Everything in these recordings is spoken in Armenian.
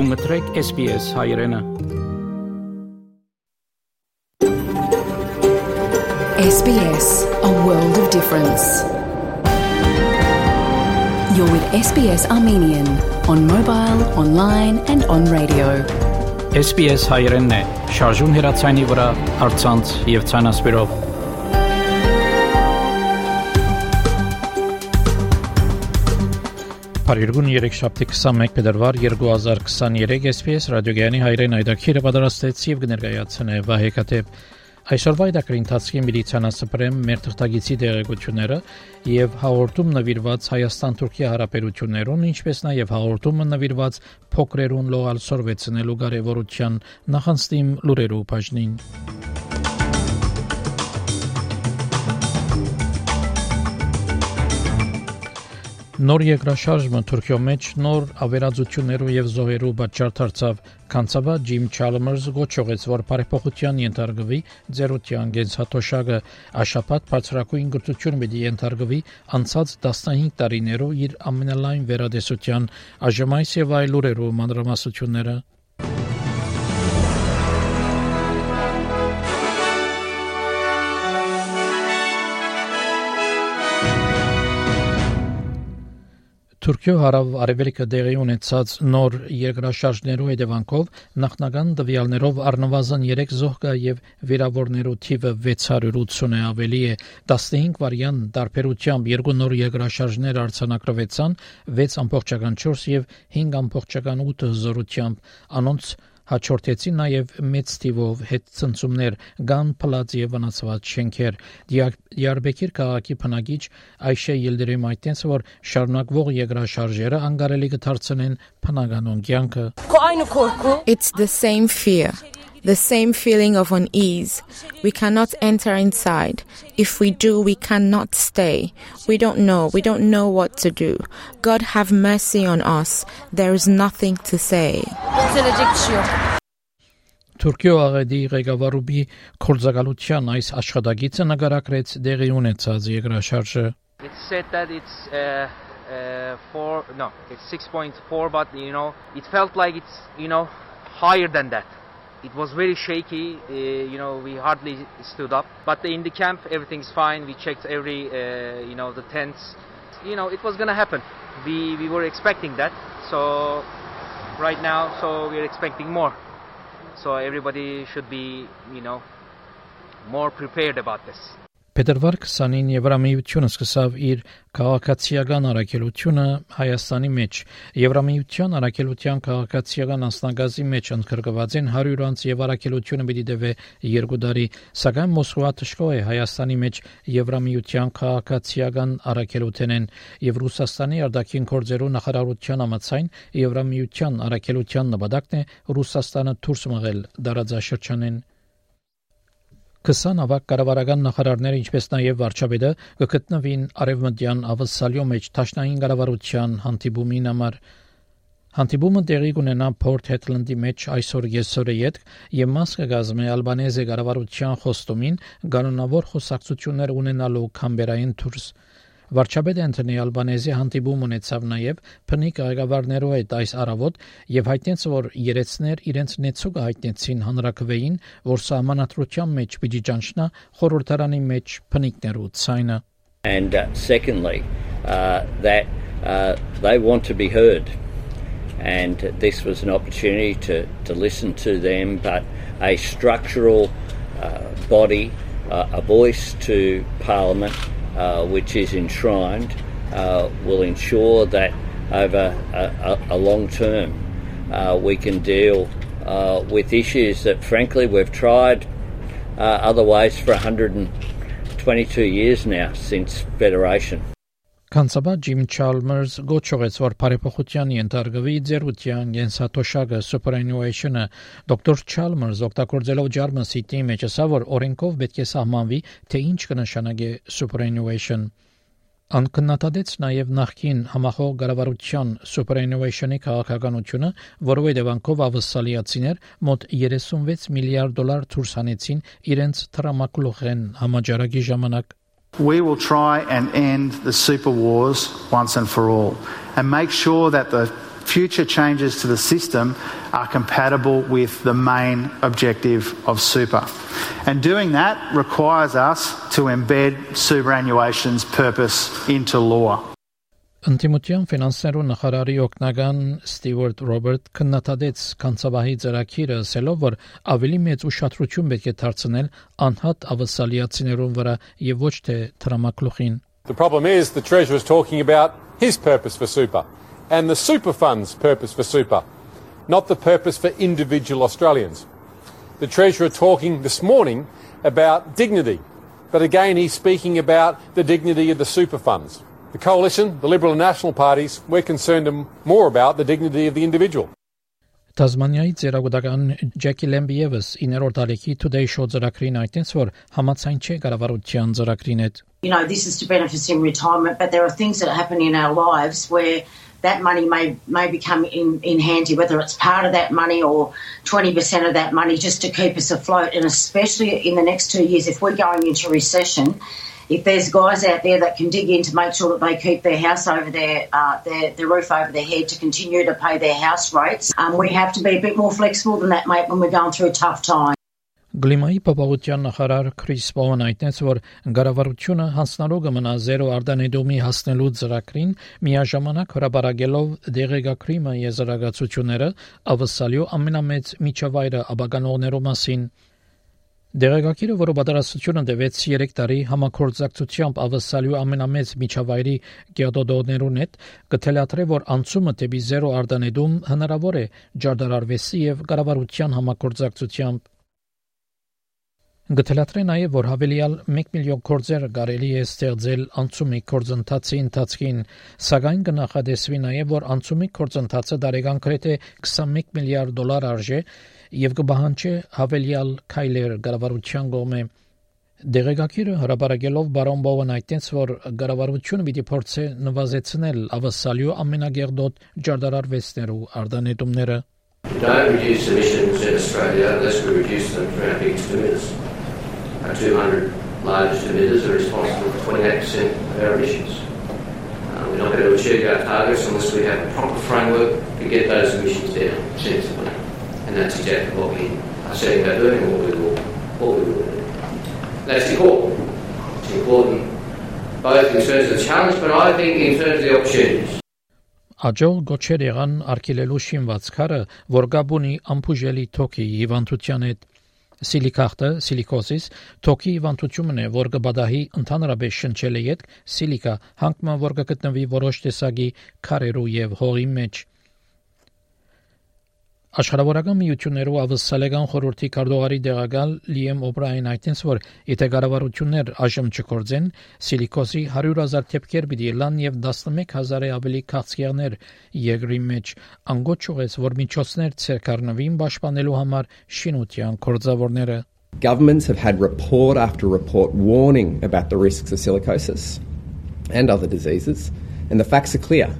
Դու մտրեք SPS հայրենը։ SBS, a world of difference. You're with SBS Armenian on mobile, online and on radio. SPS հայրենն է։ Շարժուն հեռացանի վրա, հարցանց եւ ցանասպիրով։ Փարիգուն 3 շաբթի 21 փետրվար 2023 SPS ռադիոգյանի հայրեն այդակիրը պատրաստեց եւ կներկայացնե Վահե Կատեփ Այսօրվա իդակրի ընթացքի միլիցիանասպրեմ մեր թղթագիտի դերեկությունները եւ հաղորդում նվիրված Հայաստան-Թուրքիա հարաբերություններուն, ինչպես նաեւ հաղորդումը նվիրված փոքրերուն լողալ սորվեցնելու կարեւորության նախանցնիմ լուրերու բաժնին։ Նոր երկրաշարժը Թուրքիո մեջ նոր ավերածություններով եւ զոհերով պատճառ դարձավ Կանցավա Ջիմ Չալմերս գոչողեց, որ բարեփոխության ենթարկվի ձերության գենսաթոշակը աշապատ բարձրակույն գրթություն պիտի ենթարկվի անցած 15 տարիներով իր ամենալայն վերադեսության ԱԺՄ-ից եւ այլ ուրերով մանրամասությունները Թուրքիո հարավ արևելքը դեղի ունեցած նոր երկրաշարժներու հետևանքով նախնական տվյալներով առնվազն 3 զոհկա եւ վիրավորներու թիվը 680-ը ավելի է. 15 վարյան տարբերությամբ երկու նոր երկրաշարժներ արձանագրվեցան 6.4 եւ 5.8 զորությամբ անոնց հաջորդեցին նաև մեծ թիվով հետ ցնցումներ գան փլած եւ վնասված շենքեր Դիարբեկիր քաղաքի բնակիչ Այշե Ելդերեմ այդտենց որ շարունակվող երկրաշարժերը անգարելի կդարձնեն բնականոն կյանքը It's the same fear the same feeling of unease. We cannot enter inside. If we do, we cannot stay. We don't know. We don't know what to do. God have mercy on us. There is nothing to say. Թուրքիո աղեդի ղեկավարուբի կորզակալության այս աշխատագիծը նկարագրեց դեղի ունեցած երկրաշարժը It's said that it's uh, uh, four, no, it's 6.4, but you know, it felt like it's you know higher than that. It was very shaky. Uh, you know, we hardly stood up. But in the camp, everything's fine. We checked every, uh, you know, the tents. You know, it was gonna happen. We we were expecting that. So right now, so we're expecting more. So everybody should be, you know, more prepared about this. Փետրվար 20-ին Եվրամիությունը սկսավ իր քաղաքացիական առաքելությունը Հայաստանի մեջ։ Եվրամիության առաքելության քաղաքացիական անձնագազի մեջ ընդգրկված են 100 անց եւ առաքելությունը պիտի դեվե 2 տարի, սակայն Մոսկվա թշկո է Հայաստանի մեջ Եվրամիության քաղաքացիական առաքելութենեն եւ Ռուսաստանի արտաքին գործերու նախարարության համաձայն Եվրամիության առաքելության նպատակն է Ռուսաստանը դուրս մղել դարաձաշրջանեն 20 ավակ կառավարական նախարարները, ինչպես նաև վարչապետը, կգտնվին արևմտյան ավսալյո մեջ Թաշնային կառավարության հանդիպումին համար Հանդիպումը տեղի կունենա Port Hedland-ի մեջ այսօր եսօրը յետ եւ մաս կգազմի Ալբանեզի կառավարության խոստումին կանոնավոր խոսակցություններ ունենալու Կամբերային դուրս Վարչապետ Անտոնի Ալբանեզի հանդիպում ունեցավ նաև փնիկ ղեկավարներով հետ այս առավոտ եւ հայտնեց որ երեցներ իրենց նեցուկ հայտնեցին հանրակրվեին որ սահմանադրության մեջ պիտի ճանչնա խորհրդարանի մեջ փնիկներու ցայնը and uh, secondly uh, that uh, they want to be heard. And this was an opportunity to, to listen to them but a structural uh, body uh, a voice to parliament uh, which is enshrined, uh, will ensure that over a, a, a long term uh, we can deal uh, with issues that, frankly, we've tried uh, otherwise for 122 years now since Federation. Կանցաբա Ջիմ Չալմերս գոչողեց, որ բարեփոխության ենթարկվի ձերության գենսաթոշակը superannuation-ը դոկտոր Չալմերս օգտագործելով German City-ի մեջ ասա, որ օրենքով պետք է սահմանվի, թե ինչ կնշանակի superannuation։ Անկնատադեց նաև նախքին համախոհ գարավարության superannuation-ի քաղաքականությունը, որովհետև անքով ավսալիացիներ մոտ 36 միլիարդ դոլար դուրս հանեցին իրենց տրամակլուղեն համաճարակի ժամանակ We will try and end the super wars once and for all and make sure that the future changes to the system are compatible with the main objective of super. And doing that requires us to embed superannuation's purpose into law. Ընտիմության ֆինանսերու նախարարի օգնական Ստիվարտ Ռոբերտ քննադատեց կանցավահի ծրագիրը, ասելով, որ ավելի մեծ ուշադրություն պետք է դարձնել անհատ ավասալիացիներուն վրա եւ ոչ թե տրամակլուխին։ The problem is the treasurer is talking about his purpose for super and the super fund's purpose for super, not the purpose for individual Australians. The treasurer talking this morning about dignity, but again he's speaking about the dignity of the super funds. The coalition, the Liberal and National parties, we're concerned more about the dignity of the individual. Տազմանիայի ծերագուտական Ջեկի Լեմբի եւս 9-րդ ալիքի Today Show ծրագրին այդտենց որ համացայն չէ կառավարության ծրագրին հետ You know this is to benefit us in retirement but there are things that happen in our lives where that money may may become in, in handy, whether it's part of that money or 20% of that money just to keep us afloat. And especially in the next two years, if we're going into recession, if there's guys out there that can dig in to make sure that they keep their house over their, uh, their, their roof over their head to continue to pay their house rates, um, we have to be a bit more flexible than that, mate, when we're going through tough time. Գլիմայի փոփոխության նախարար Քրիս Պոուն այդտենց որ գարավարությունը հանցնալու կմնա զերո արդանեդոմի հասնելու ծրագրին միաժամանակ հրաբարագելով դեղեկագրիմը եզրակացությունները ավսալյո ամենամեծ միջավայրը աբականողներու մասին Դեղեկագիրը, որը պատրաստությունը տևեց 3 տարի համակորձակցությամբ ավսալյու ամենամեծ միջավայրի գեոդոդոներուն հետ, կթելաթրե, որ անցումը դեպի զերո արդանեդում հնարավոր է ջարդարարվեսի եւ կառավարության համակորձակցությամբ Գտելատրե նաև որ հավելյալ 1 միլիոն կորձեր կարելի է ստեղծել անցումի կորձընթացի ընթացքին, սակայն կնախադեсվի նաև որ անցումի կորձընթացը դարեկան գրեթե 21 միլիարդ դոլար արժե եւ կբահանջի հավելյալ քայլեր կառավարության կողմէ Դեղեկագիրը հրապարակելով բարոն Բովն այդտենց որ կառավարությունը պիտի փորձի նվազեցնել ավասալյու ամենագերդոտ ջարդարարվեստներու արտանետումները Don't reduce emissions in Australia unless we reduce them for our biggest emitters. Our 200 largest emitters are responsible for 28% of our emissions. Uh, we're not going to achieve our targets unless we have a proper framework to get those emissions down sensibly. Doing and what we will, what we will do. That's important. It's important both in terms of the challenge, but I think in terms of the opportunities. Աջող գոչեր եղան արկելելու շինվածքարը, որ գաբունի ամփուժելի թոքի հիվանդության հետ Սիլիկախտը, սիլիկոզիս, թոքի հիվանդությունն է, որ կբադահի ընդհանրապես շնչել է յետ սիլիկա, հանգման որ կգտնվի որոշ տեսակի քարերու եւ հողի մեջ։ Աշխարհավորական միություններու ավսալեգան խորհրդի կարդողարի դեղակալ Լիեմ Օբրաին այդտենց որ եթե կառավարություններ այժմ չկործեն սիլիկոսի 100.000 թեփքեր պիտի լան եւ 11000-ը ավելի քաղցկեղներ երկրի մեջ անգոչ ուղես որ միջոցներ ցերկառնվին պաշտպանելու համար շինության կորձավորները Governments have had report after report warning about the risks of silicosis and other diseases and the facts are clear.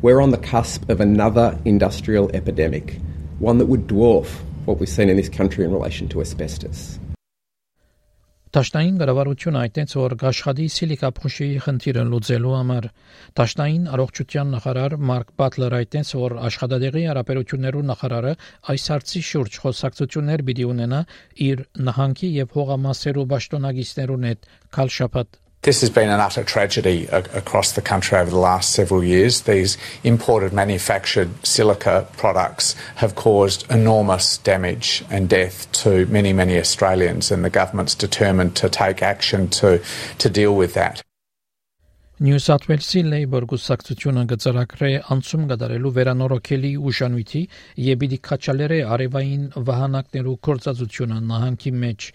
We're on the cusp of another industrial epidemic one that would dwarf what we've seen in this country in relation to asbestos. Տաշնային կառավարությունը այդտենց որ աշխատի սիլիկափխուշի խնդիրը լուծելու համար Տաշնային առողջության նախարար Մարկ Բատլեր այդտենց որ աշխատադեղի հարաբերություններու նախարարը այս հարցի շուրջ խոսակցություններ պիտի ունենա իր նահանգի եւ հողամասերու պաշտոնագիստներուն հետ կալ շաբաթ This has been an utter tragedy across the country over the last several years. These imported manufactured silica products have caused enormous damage and death to many, many Australians, and the government's determined to take action to, to deal with that. New South Wales-ի Labour գուսակցությունը գծարակրե անցում կդարելու վերանորոգելի ուժանույթի եւ պիտի քաչալերե արևային վահանակներու կորցածությունը նահանգի մեջ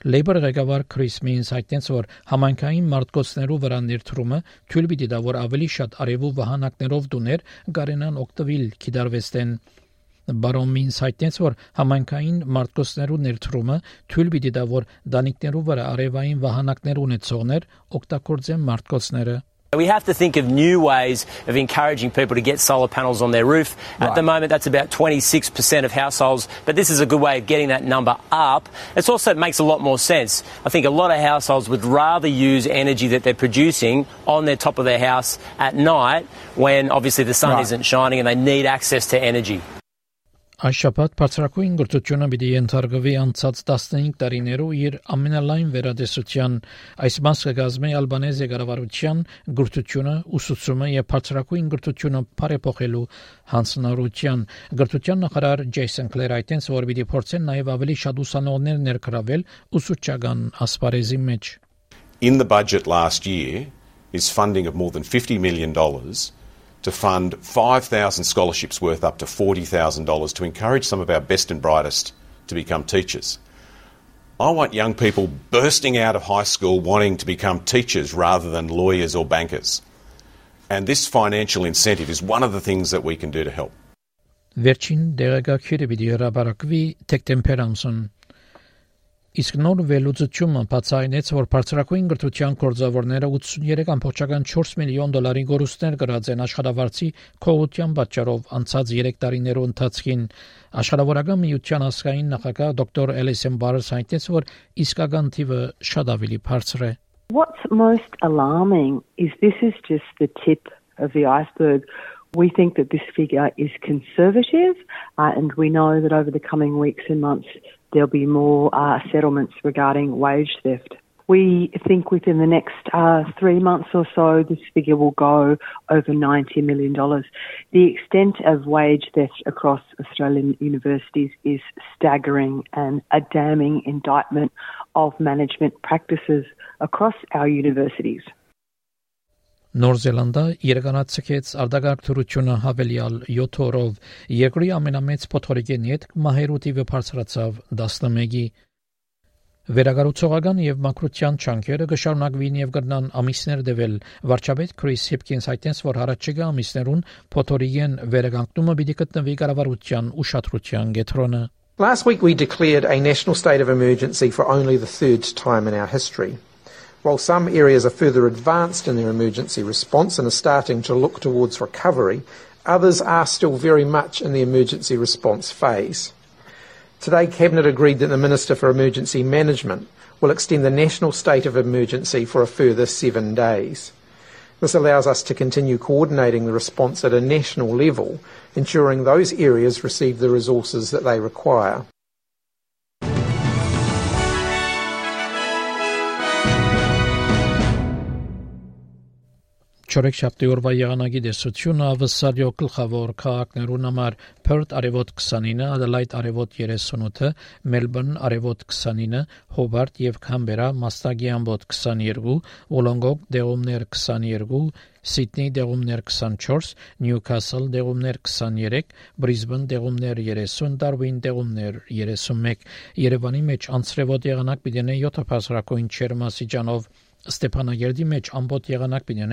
Labour ղեկավար Քրիս Մինս հայտնեց, որ համայնքային մարտկոցներու վրա ներդրումը թույլ պիտի տա, որ ավելի շատ արևու վահանակներով դուներ գարենան օկտոբիլ կիդարվեստեն Բարոն Մինս հայտնեց, որ համայնքային մարտկոցներու ներդրումը թույլ պիտի տա, որ դանիկներու վրա արևային վահանակներ ունեցողներ օգտագործեն մարտկոցները We have to think of new ways of encouraging people to get solar panels on their roof. At the moment, that's about 26% of households, but this is a good way of getting that number up. It also makes a lot more sense. I think a lot of households would rather use energy that they're producing on their top of their house at night when obviously the sun Right. isn't shining and they need access to energy. Այս շաբաթ բարձրակույն գրթությունը պիտի ենթարկվի անցած 15 տարիներու իր ամենալայն վերադեսության այս մասը գազմի ալբանեզիա կառավարության գրթությունը ուսուցումը եւ բարձրակույն գրթությունը բարեփոխելու հանձնարարության գրթության նախարար Ջեյսոն Կլեր այտենց որ պիտի փորձեն նաեւ ավելի շատ ուսանողներ ներգրավել ուսուցչական ասպարեզի մեջ In the budget last year is funding of more than $50 million to fund 5,000 scholarships worth up to $40,000 to encourage some of our best and brightest to become teachers. I want young people bursting out of high school wanting to become teachers rather than lawyers or bankers. And this financial incentive is one of the things that we can do to help. Վերջին դեղեկագիրը պիտի հրապարակվի դեկտեմբեր ամսին։ Իսկ նոր վերլուծությունը բացայնեց, որ բարձրակույն գրթության գործավորները 83.4 միլիոն դոլարի գորուստներ գրած են աշխատավարձի քողության պատճառով անցած 3 տարիներու ընթացքին աշխարհավորական միության ասկային նախագահ դոկտոր Էլիսեն Բարս հայտնեց, որ իսկական թիվը շատ ավելի բարձր է։ What's most alarming is this is just the tip of the iceberg. We think that this figure is conservative, uh, and we know that over the coming weeks and months there'll be more uh, settlements regarding wage theft. We think within the next uh, three months or so, this figure will go over $90 million. The extent of wage theft across Australian universities is staggering and a damning indictment of management practices across our universities. Նոր Զելանդա երկանացկեց արտագաղթ թրությունը հավելյալ 7 օրով երկրի ամենամեծ փոթորիկեն հետ մահերուտիվը բարձրացավ 11-ի Վերագառուցողական եւ մակրության չանքերը կշարունակվին եւ կգնան ամիսներ դեվել վարչապետ Քրիս Հիփկինս հայտնեց որ հարաճիգա ամիսներուն փոթորիկեն վերագանքնումը պիտի գտնվի կառավարության ուշադրության կենտրոնը Last week we declared a national state of emergency for only the third time in our history. While some areas are further advanced in their emergency response and are starting to look towards recovery, others are still very much in the emergency response phase. Today, Cabinet agreed that the Minister for Emergency Management will extend the national state of emergency for a further seven days. This allows us to continue coordinating the response at a national level, ensuring those areas receive the resources that they require. Չորեքշաբթի օրվա եղանակի դեսությունը ավսարյո գլխավոր քաղաքներուն համար Perth արևոտ 29, Adelaide արևոտ 38, Melbourne արևոտ 29, Hobart եւ Canberra մաստագի ամբոտ 22, Wollongong դեղումներ 22, Sydney դեղումներ 24, Newcastle դեղումներ 23, Brisbane դեղումներ 30, Darwin դեղումներ 31, Երևանի մեջ անցրևոտ եղանակ պիտի 7 փասրակոին չերմասիջանով Ստեփանագերդի մեջ ամբողջ եղանակ պիտի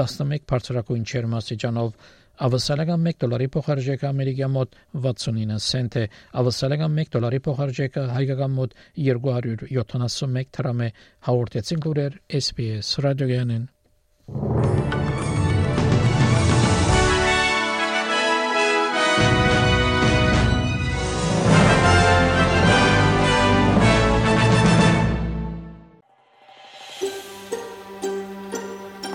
11 բարձրակույն չերմասիջանով Ավսալական 1 դոլարի փոխարժեքը ամերիկյան մոտ 69 سنت է, ավսալական 1 դոլարի փոխարժեքը հայկական մոտ 271 դրամ է։ Հաղորդեցին գուրեր SPS ռադիոյանին։